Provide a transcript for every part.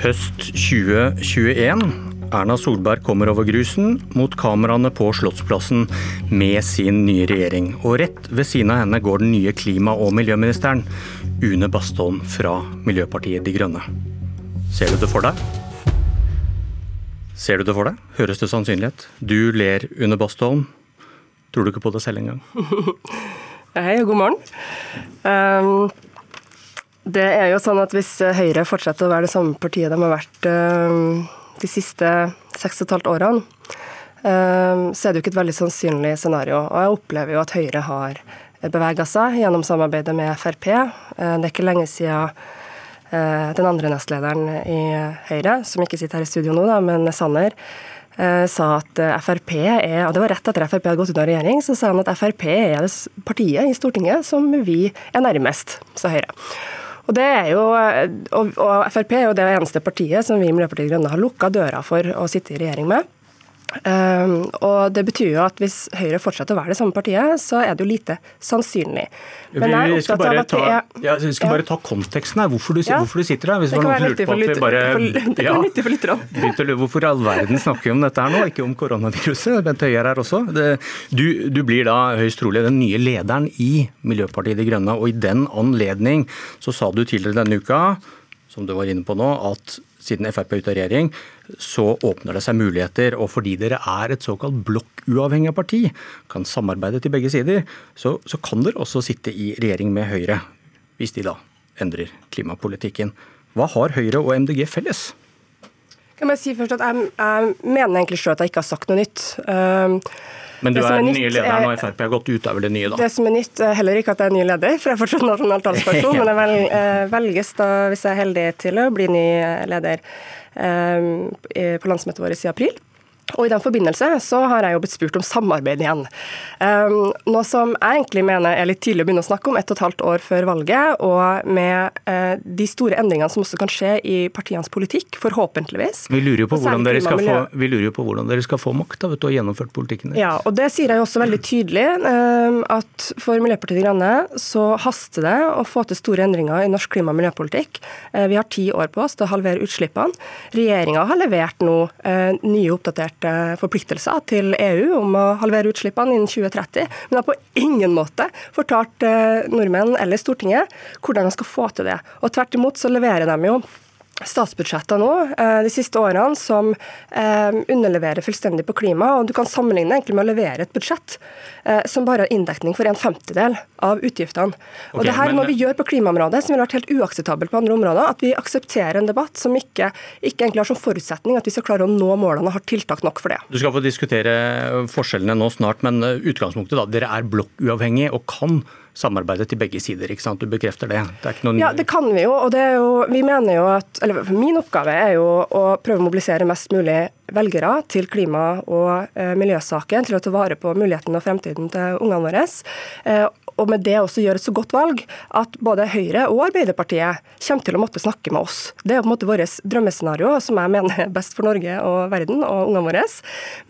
Høst 2021. Erna Solberg kommer over grusen mot kameraene på Slottsplassen med sin nye regjering. Og rett ved siden av henne går den nye klima- og miljøministeren, Une Bastholm fra Miljøpartiet De Grønne. Ser du det for deg? Ser du det for deg? Høres det sannsynlighet? Du ler, Une Bastholm. Tror du ikke på det selv engang? Hei og god morgen. Um det er jo sånn at Hvis Høyre fortsetter å være det samme partiet de har vært uh, de siste seks og et halvt årene, uh, så er det jo ikke et veldig sannsynlig scenario. Og Jeg opplever jo at Høyre har bevega seg gjennom samarbeidet med Frp. Det er ikke lenge siden den andre nestlederen i Høyre, som ikke sitter her i studio nå, da, men Sanner, sa at Frp er og det var rett etter Frp hadde gått ut av regjering, så sa han at Frp er det partiet i Stortinget som vi er nærmest, sa Høyre. Og, det er jo, og, og Frp er jo det eneste partiet som vi i Miljøpartiet De Grønne har lukka døra for å sitte i regjering med. Um, og Det betyr jo at hvis Høyre fortsetter å være det samme partiet, så er det jo lite sannsynlig. Men jeg er opptatt av at det er, ja, Vi skal bare ta konteksten her, hvorfor du, ja. hvorfor du sitter her. Hvis det, kan være bare, for, det ja. Hvorfor i all verden snakker vi om dette her nå, ikke om koronaviruset? Bent Høie er her også. Det, du, du, blir da høyst trolig den nye lederen i Miljøpartiet De Grønne. og I den anledning så sa du tidligere denne uka, som du var inne på nå, at siden Frp er ute av regjering, så åpner det seg muligheter. Og fordi dere er et såkalt blokkuavhengig parti, kan samarbeide til begge sider, så, så kan dere også sitte i regjering med Høyre, hvis de da endrer klimapolitikken. Hva har Høyre og MDG felles? Kan jeg si først at jeg, jeg mener egentlig selv at jeg ikke har sagt noe nytt. Uh, men du er, er den nye lederen, og Frp har gått utover det nye, da? Det som er nytt, er heller ikke at jeg er ny leder, for jeg er fortsatt nasjonal talsperson. ja. Men jeg eh, velges da, hvis jeg er heldig, til å bli ny leder um, på landsmøtet vårt i april. Og I den forbindelse så har jeg jo blitt spurt om samarbeid igjen. Um, noe som jeg egentlig mener er litt tidlig å begynne å snakke om, ett og et halvt år før valget, og med uh, de store endringene som også kan skje i partienes politikk, forhåpentligvis. Vi lurer jo på, hvordan dere, få, jo på hvordan dere skal få makt da, vet du, og gjennomført politikken deres. Ja, og det sier jeg jo også veldig tydelig, um, at for Miljøpartiet De Grønne så haster det å få til store endringer i norsk klima- og miljøpolitikk. Uh, vi har ti år på oss til å halvere utslippene. Regjeringa har levert nå uh, nye oppdaterte forpliktelser til EU om å halvere utslippene innen 2030, men har på ingen måte fortalt eh, nordmenn eller Stortinget hvordan de skal få til det. Og Tvert imot så leverer de jo statsbudsjetter nå eh, de siste årene som eh, underleverer fullstendig på klima. og Du kan sammenligne egentlig med å levere et budsjett eh, som bare har inndekning for en femtedel av utgiftene. Og det her må vi gjøre på klimaområdet, som ville vært helt uakseptabelt på andre områder. At vi aksepterer en debatt som ikke, ikke egentlig har som forutsetning at vi skal klare å nå målene og har tiltak nok for det. Du skal få diskutere forskjellene nå snart, men utgangspunktet da, dere er blokkuavhengige og kan samarbeidet til begge sider. ikke sant? Du bekrefter det? det noen... Ja, det kan vi jo. og det er jo, vi mener jo at, eller Min oppgave er jo å prøve å mobilisere mest mulig velgere til klima- og eh, miljøsaken, til å ta vare på muligheten og fremtiden til ungene våre. Eh, og med det også gjøre et så godt valg at både Høyre og Arbeiderpartiet kommer til å måtte snakke med oss. Det er på en måte vårt drømmescenario, som jeg mener er best for Norge og verden og ungene våre.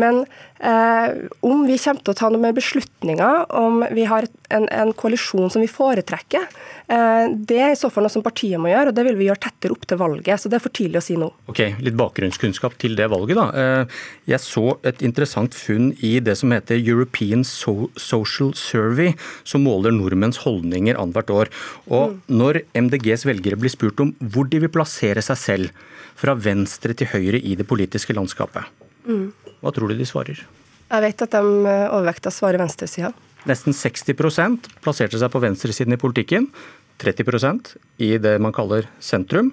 Men om vi kommer til å ta noen mer beslutninger, om vi har en, en koalisjon som vi foretrekker, eh, det er i så fall noe som partiet må gjøre, og det vil vi gjøre tettere opp til valget. Så det er for tidlig å si nå. Ok, Litt bakgrunnskunnskap til det valget, da. Eh, jeg så et interessant funn i det som heter European Social Survey, som måler nordmenns holdninger annethvert år. Og når MDGs velgere blir spurt om hvor de vil plassere seg selv, fra venstre til høyre i det politiske landskapet, hva tror du de svarer? Jeg vet at de eh, overvekta svarer venstresida. Nesten 60% plasserte seg på venstresiden i politikken. 30% i det man kaller sentrum.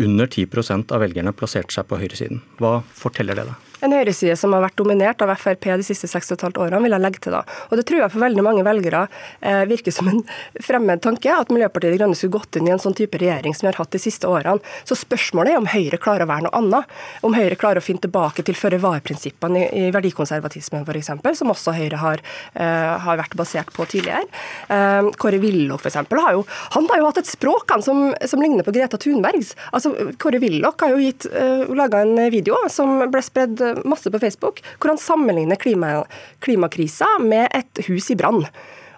Under 10% av velgerne plasserte seg på høyresiden. Hva forteller det deg? En høyreside som har vært dominert av Frp de siste 6,5 årene, vil jeg legge til da. Og Det tror jeg for veldig mange velgere eh, virker som en fremmed tanke, at Miljøpartiet De Grønne skulle gått inn i en sånn type regjering som vi har hatt de siste årene. Så spørsmålet er om Høyre klarer å være noe annet. Om Høyre klarer å finne tilbake til føre-var-prinsippene i, i verdikonservatismen f.eks., som også Høyre har, eh, har, vært basert på tidligere. Eh, Kåre Willoch f.eks. har han har jo hatt et språk han, som, som ligner på Greta Thunbergs. Altså, Kåre Willoch har jo gitt, uh, laga en video som ble spredd masse på Facebook, hvor han sammenligner klima, klimakrisa med et hus i brann.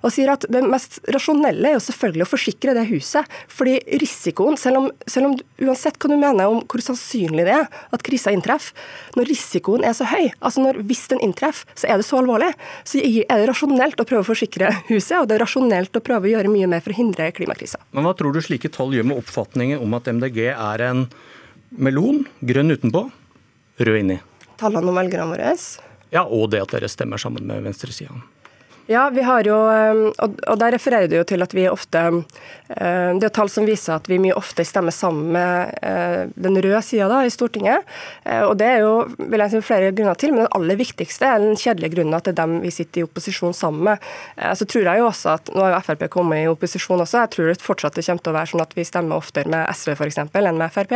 og sier at det mest rasjonelle er jo selvfølgelig å forsikre det huset. fordi risikoen, selv om, selv om uansett hva du mener om hvor sannsynlig det er at krisa inntreffer, når risikoen er så høy, altså når, hvis den inntreffer, så er det så alvorlig, så er det rasjonelt å prøve å forsikre huset, og det er rasjonelt å prøve å gjøre mye mer for å hindre klimakrisa. Men hva tror du slike tall gjør med oppfatningen om at MDG er en melon, grønn utenpå, rød inni? Tallene om velgerne våre? Ja, og det at dere stemmer sammen med venstresida. Ja, vi har jo, um, og der refererer du jo til at vi ofte um, Det er tall som viser at vi mye ofte stemmer sammen med uh, den røde sida i Stortinget. Uh, og Det er jo vil jeg si, flere grunner til, men den aller viktigste er den kjedelige grunnen at det er dem vi sitter i opposisjon sammen med. Uh, så tror jeg jo også at, Nå har jo Frp kommet i opposisjon også, jeg tror det fortsatt det kommer til å være sånn at vi stemmer oftere med SV eksempel, enn med Frp,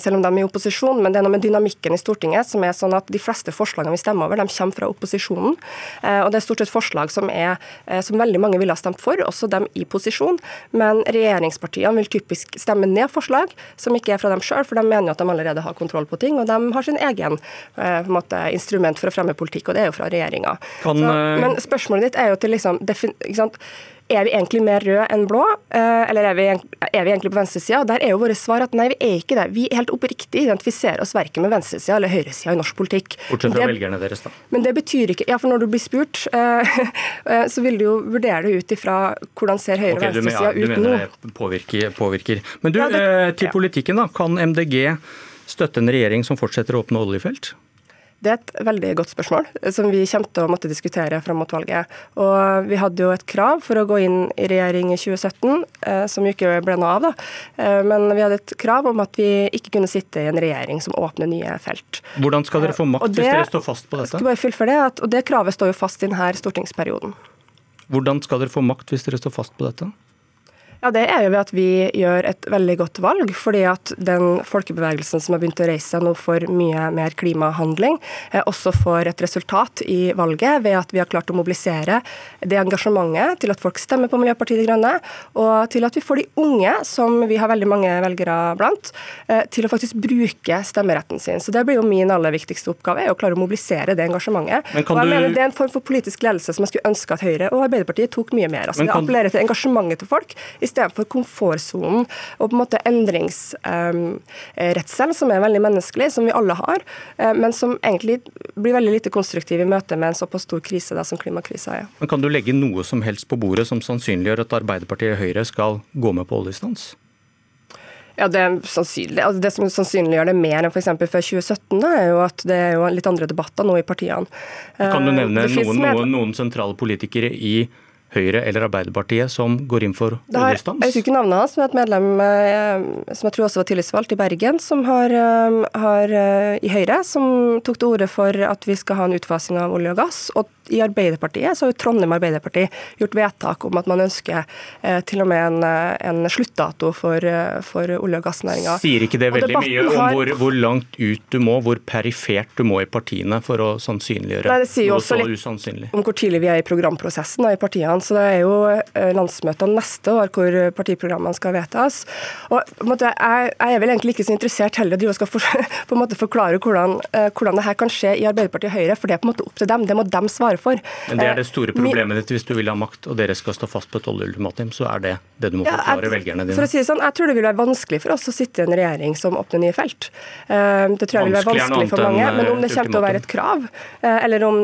selv om de er i opposisjon. Men det er noe med dynamikken i Stortinget som er sånn at de fleste forslagene vi stemmer over, de kommer fra opposisjonen. og det er stort sett forslag som, er, eh, som veldig mange ville ha stemt for, også dem i posisjon. Men regjeringspartiene vil typisk stemme ned forslag som ikke er fra dem sjøl, for de mener jo at de allerede har kontroll på ting, og de har sin egen eh, måte, instrument for å fremme politikk, og det er jo fra regjeringa. Eh, men spørsmålet ditt er jo til liksom er vi egentlig mer røde enn blå, eh, eller er vi, er vi egentlig på venstresida? Der er jo våre svar at nei, vi er ikke det. Vi helt oppriktig identifiserer oss verken med venstresida eller høyresida i norsk politikk. Bortsett fra det, velgerne deres, da. Men det betyr ikke Ja, for når du blir spurt, eh, eh, så vil du jo vurdere det ut ifra hvordan ser høyre- og okay, venstresida ut nå. Du mener det påvirker, påvirker. Men du, ja, det, til politikken, da. Kan MDG støtte en regjering som fortsetter å åpne oljefelt? Det er et veldig godt spørsmål, som vi kommer til å måtte diskutere fram mot valget. Og Vi hadde jo et krav for å gå inn i regjering i 2017, eh, som jo ikke ble noe av. da. Eh, men vi hadde et krav om at vi ikke kunne sitte i en regjering som åpner nye felt. Hvordan skal dere få makt det, hvis dere står fast på dette? Skal bare fullføre det, og det kravet står jo fast i denne stortingsperioden. Hvordan skal dere få makt hvis dere står fast på dette? Ja, Det er jo ved at vi gjør et veldig godt valg. fordi at den folkebevegelsen som har begynt å reise seg nå for mye mer klimahandling, eh, også får et resultat i valget ved at vi har klart å mobilisere det engasjementet til at folk stemmer på Miljøpartiet De Grønne, og til at vi får de unge, som vi har veldig mange velgere blant, eh, til å faktisk bruke stemmeretten sin. Så Det blir jo min aller viktigste oppgave, er å klare å mobilisere det engasjementet. Og jeg du... mener Det er en form for politisk ledelse som jeg skulle ønske at Høyre og Arbeiderpartiet tok mye mer. Altså, kan... Det appellerer til engasjementet til folk. i istedenfor komfortsonen og på en måte endringsredsel, som er veldig menneskelig, som vi alle har, eh, men som egentlig blir veldig lite konstruktiv i møte med en såpass stor krise da, som klimakrisa er. Men Kan du legge noe som helst på bordet som sannsynliggjør at Arbeiderpartiet og Høyre skal gå med på oljestans? Ja, det, er altså det, som sannsynliggjør det mer enn f.eks. før 2017, er jo at det er jo litt andre debatter nå i partiene. Kan du nevne eh, noen, noen, noen sentrale politikere i Høyre eller Arbeiderpartiet som går inn for oljestans? Jeg husker ikke navnet hans, men et medlem eh, som jeg tror også var tillitsvalgt i Bergen, som har, eh, har eh, i Høyre, som tok til orde for at vi skal ha en utfasing av olje og gass. og i Arbeiderpartiet så har jo Trondheim Arbeiderparti gjort vedtak om at man ønsker eh, til og med en, en sluttdato for, for olje- og gassnæringa. Sier ikke det veldig mye om har... hvor, hvor, langt ut du må, hvor perifert du må i partiene for å sannsynliggjøre Nei, det sier noe så usannsynlig? Om hvor tidlig vi er i programprosessen og i partiene. Så det er jo eh, landsmøtene neste år hvor partiprogrammene skal vedtas. Og måte, jeg, jeg, er vel egentlig ikke så interessert heller i å skal for, på en måte forklare hvordan, eh, hvordan det her kan skje i Arbeiderpartiet og Høyre, for det er på en måte opp til dem. Det må dem svare for. Men det er det eh, store problemet ditt hvis du vil ha makt og dere skal stå fast på et oljeultimatum, så er det det du må forklare ja, velgerne dine. For å si det sånn, Jeg tror det vil være vanskelig for oss å sitte i en regjering som åpner nye felt. Det tror jeg vil være vanskelig for mange. Men om det kommer til å være et krav, eller om,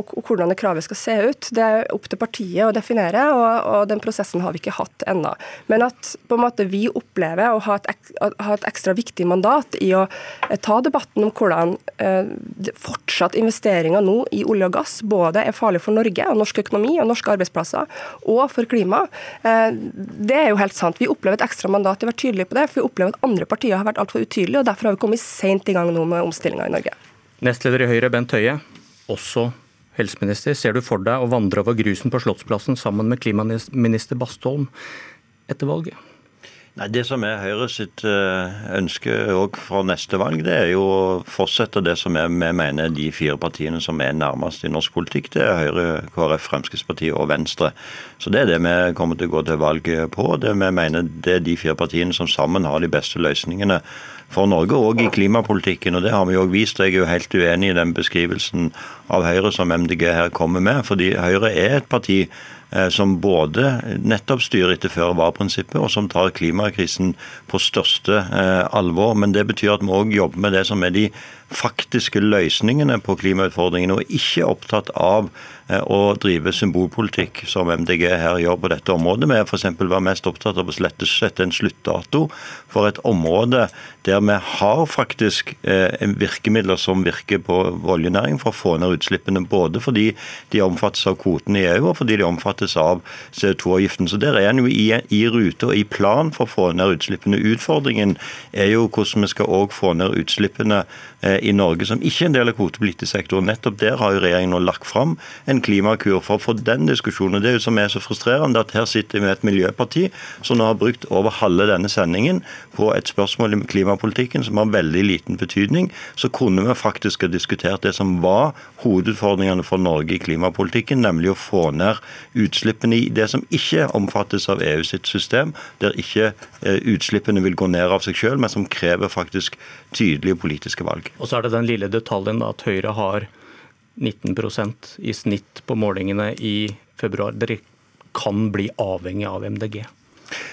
og hvordan det kravet skal se ut, det er opp til partiet å definere, og, og, den prosessen har vi ikke hatt ennå. Men at på en måte vi opplever å ha et, ha et ekstra viktig mandat i å eh, ta debatten om hvordan eh, fortsatt investeringer nå i olje og gass både er farlig for Norge og norsk økonomi og norske arbeidsplasser, og for klima, eh, det er jo helt sant. Vi opplever et ekstra mandat. Vi har vært tydelige på det, for vi opplever at andre partier har vært altfor utydelige, og derfor har vi kommet sent i gang nå med omstillinga i Norge. Nestleder i Høyre, Bent Høie, også helseminister, ser du for deg å vandre over grusen på Slottsplassen sammen med klimaminister Bastholm etter valget? Nei, Det som er Høyre sitt eh, ønske òg for neste valg, det er jo å fortsette det som vi mener er de fire partiene som er nærmest i norsk politikk. Det er Høyre, KrF, Fremskrittspartiet og Venstre. Så Det er det vi kommer til å gå til valg på. Det vi mener det er de fire partiene som sammen har de beste løsningene for Norge, òg i klimapolitikken. og Det har vi òg vist. Jeg er jo helt uenig i den beskrivelsen av Høyre som MDG her kommer med. fordi Høyre er et parti som både nettopp styrer etter føre-var-prinsippet, og som tar klimakrisen på største alvor. Men det betyr at vi òg jobber med det som er de faktiske løsningene på klimautfordringene, og ikke opptatt av eh, å drive symbolpolitikk, som MDG her gjør på dette området. Vi er f.eks. være mest opptatt av å sette en sluttdato for et område der vi har faktisk eh, virkemidler som virker på oljenæringen for å få ned utslippene. Både fordi de omfattes av kvotene i EU, og fordi de omfattes av CO2-avgiften. Så Der er en jo i, i rute og i plan for å få ned utslippene. Utfordringen er jo hvordan vi skal òg få ned utslippene i Norge som ikke er en del av kvotepliktig sektor. Nettopp der har jo regjeringen nå lagt fram en klimakur for å få den diskusjonen. Det er jo som er så frustrerende at her sitter vi med et miljøparti som nå har brukt over halve denne sendingen på et spørsmål i klimapolitikken som har veldig liten betydning. Så kunne vi faktisk ha diskutert det som var hovedutfordringene for Norge i klimapolitikken, nemlig å få ned utslippene i det som ikke omfattes av EU sitt system, der ikke eh, utslippene vil gå ned av seg selv, men som krever faktisk tydelige politiske valg. Og så er det den lille detaljen at Høyre har 19% i snitt på målingene i februar. Dere kan bli avhengig av MDG.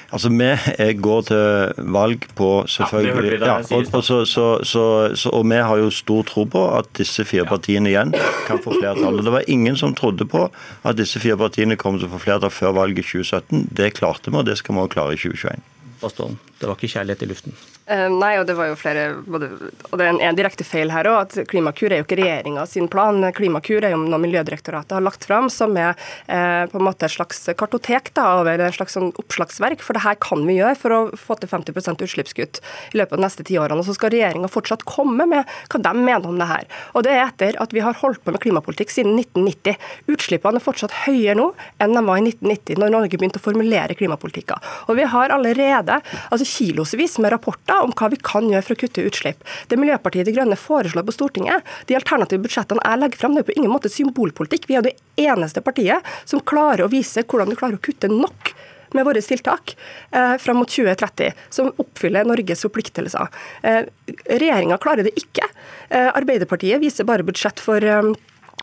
Altså, Vi går til valg på selvfølgelig ja, og, og, så, så, så, og, vi har jo stor tro på at disse fire partiene igjen kan få flertall. Det var ingen som trodde på at disse fire partiene kom til å få flertall før valget i 2017. Det klarte vi, og det skal vi også klare i 2021. Bastålen, det var ikke kjærlighet i luften? Uh, nei, og det var jo flere både, Og det er en, en direkte feil her òg, at Klimakur er jo ikke regjeringa sin plan. Klimakur er jo noe Miljødirektoratet har lagt fram som er eh, på en måte et slags kartotek da, over et slags sånn oppslagsverk. For det her kan vi gjøre for å få til 50% utslippskutt i løpet av de neste ti årene. Og så skal regjeringa fortsatt komme med hva de mener om det her. Og det er etter at vi har holdt på med klimapolitikk siden 1990. Utslippene er fortsatt høyere nå enn de var i 1990, når Norge begynte å formulere klimapolitikken. Og vi har allerede altså kilosvis med rapporter om hva vi kan gjøre for å kutte utslipp. Det Miljøpartiet De Grønne foreslår på Stortinget, de alternative budsjettene jeg legger frem, det er på ingen måte symbolpolitikk. Vi er det eneste partiet som klarer å vise hvordan du klarer å kutte nok med våre tiltak eh, fram mot 2030, som oppfyller Norges forpliktelser. Eh, Regjeringa klarer det ikke. Eh, Arbeiderpartiet viser bare budsjett for eh,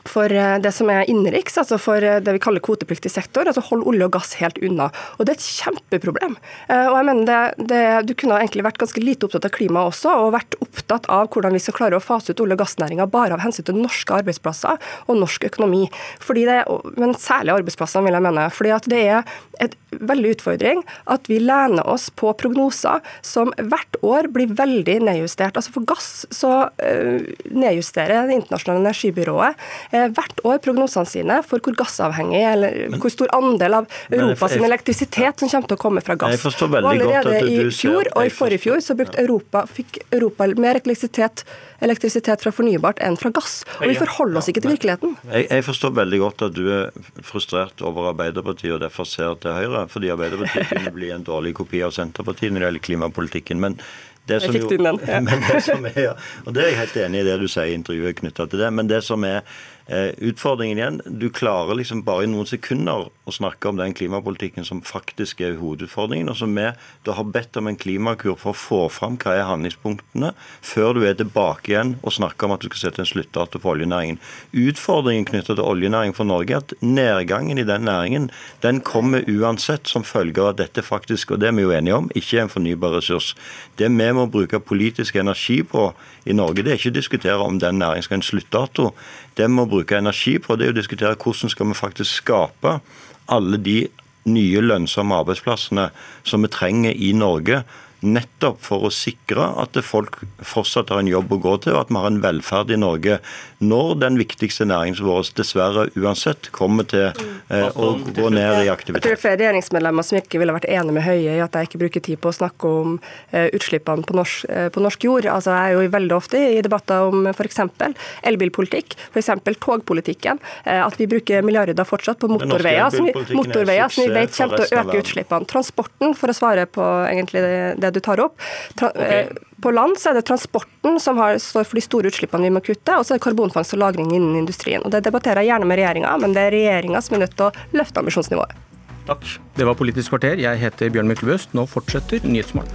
for eh, det som er innenriks, altså for eh, det vi kaller kvotepliktig sektor. altså Hold olje og gass helt unna. Og Det er et kjempeproblem. Eh, og jeg mener det, det, Du kunne egentlig vært ganske lite opptatt av klima også, og vært opptatt av hvordan vi skal klare å fase ut olje- og gassnæringa bare av hensyn til norske arbeidsplasser og norsk økonomi. Fordi det, men særlig arbeidsplassene, vil jeg mene. fordi at det er et veldig utfordring at vi lener oss på prognoser som hvert år blir veldig nedjustert. Altså For gass så nedjusterer Det internasjonale energibyrået Eh, hvert år prognosene sine for hvor gassavhengig, eller men, hvor stor andel av Europas elektrisitet som kommer til å komme fra gass. Jeg forstår veldig og allerede godt at du i fjor og i forrige fjor så brukte Europa, fikk Europa mer elektrisitet, elektrisitet fra fornybart enn fra gass. Og vi forholder oss ikke til virkeligheten. Jeg, jeg forstår veldig godt at du er frustrert over Arbeiderpartiet og derfor ser til Høyre. Fordi Arbeiderpartiet kunne bli en dårlig kopi av Senterpartiet når det gjelder klimapolitikken. men det som jo, det som er, ja, og det er jeg helt enig i det du sier i intervjuet knytta til det. Men det som er utfordringen igjen, du klarer liksom bare i noen sekunder å snakke om den klimapolitikken som faktisk er hovedutfordringen, og som vi da har bedt om en klimakur for å få fram hva er handlingspunktene, før du er tilbake igjen og snakker om at du skal sette en sluttdato for oljenæringen. Utfordringen knyttet til oljenæringen for Norge er at nedgangen i den næringen den kommer uansett som følge av at dette faktisk, og det er vi jo enige om, ikke er en fornybar ressurs. Det vi må bruke politisk energi på i Norge, det er ikke å diskutere om den næringen skal ha en sluttdato. Det vi må bruke energi på, det er å diskutere hvordan skal vi faktisk skape alle de nye lønnsomme arbeidsplassene som vi trenger i Norge nettopp for å sikre at folk fortsatt har en jobb å gå til, og at vi har en velferd i Norge. Når den viktigste næringen vår dessverre uansett kommer til eh, å gå ned i aktivitet. Jeg tror det er flere regjeringsmedlemmer som ikke ville vært enig med Høie i at jeg ikke bruker tid på å snakke om eh, utslippene på norsk, eh, på norsk jord. Altså, jeg er jo veldig ofte i debatter om f.eks. elbilpolitikk, f.eks. togpolitikken. Eh, at vi bruker milliarder fortsatt på motorveier, som vi, motorveier som vi vet kommer til å øke utslippene. Transporten, for å svare på egentlig det du tar opp. Tra okay. Eh, på land så er det transporten som har, står for de store utslippene vi må kutte, og så er det karbonfangst og -lagring innen industrien. Og Det debatterer jeg gjerne med regjeringa, men det er regjeringa som er nødt til å løfte ambisjonsnivået. Takk. Det var Politisk kvarter. Jeg heter Bjørn Myklebøst. Nå fortsetter Nyhetsmorgen.